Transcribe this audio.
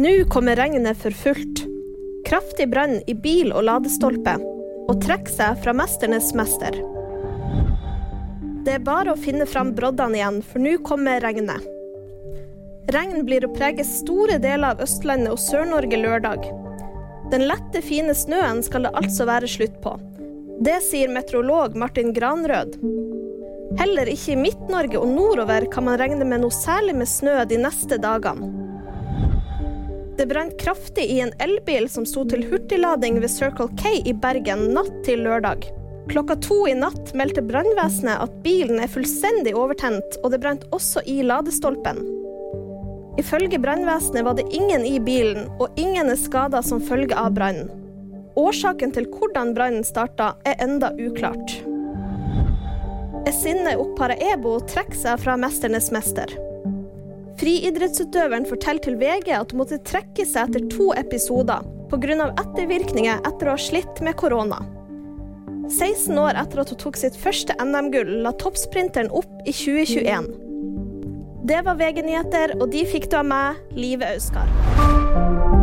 Nå kommer regnet for fullt. Kraftig brann i bil og ladestolpe. Og trekker seg fra mesternes mester. Det er bare å finne fram broddene igjen, for nå kommer regnet. Regn blir å prege store deler av Østlandet og Sør-Norge lørdag. Den lette, fine snøen skal det altså være slutt på. Det sier meteorolog Martin Granrød. Heller ikke i Midt-Norge og nordover kan man regne med noe særlig med snø de neste dagene. Det brant kraftig i en elbil som sto til hurtiglading ved Circle K i Bergen natt til lørdag. Klokka to i natt meldte brannvesenet at bilen er fullstendig overtent, og det brant også i ladestolpen. Ifølge brannvesenet var det ingen i bilen, og ingen er skada som følge av brannen. Årsaken til hvordan brannen starta, er enda uklart. Esinne Oppara Ebo trekker seg fra 'Mesternes mester'. Friidrettsutøveren forteller til VG at hun måtte trekke seg etter to episoder pga. ettervirkninger etter å ha slitt med korona. 16 år etter at hun tok sitt første NM-gull, la toppsprinteren opp i 2021. Det var VG-nyheter, og de fikk du av meg, Live Auskar.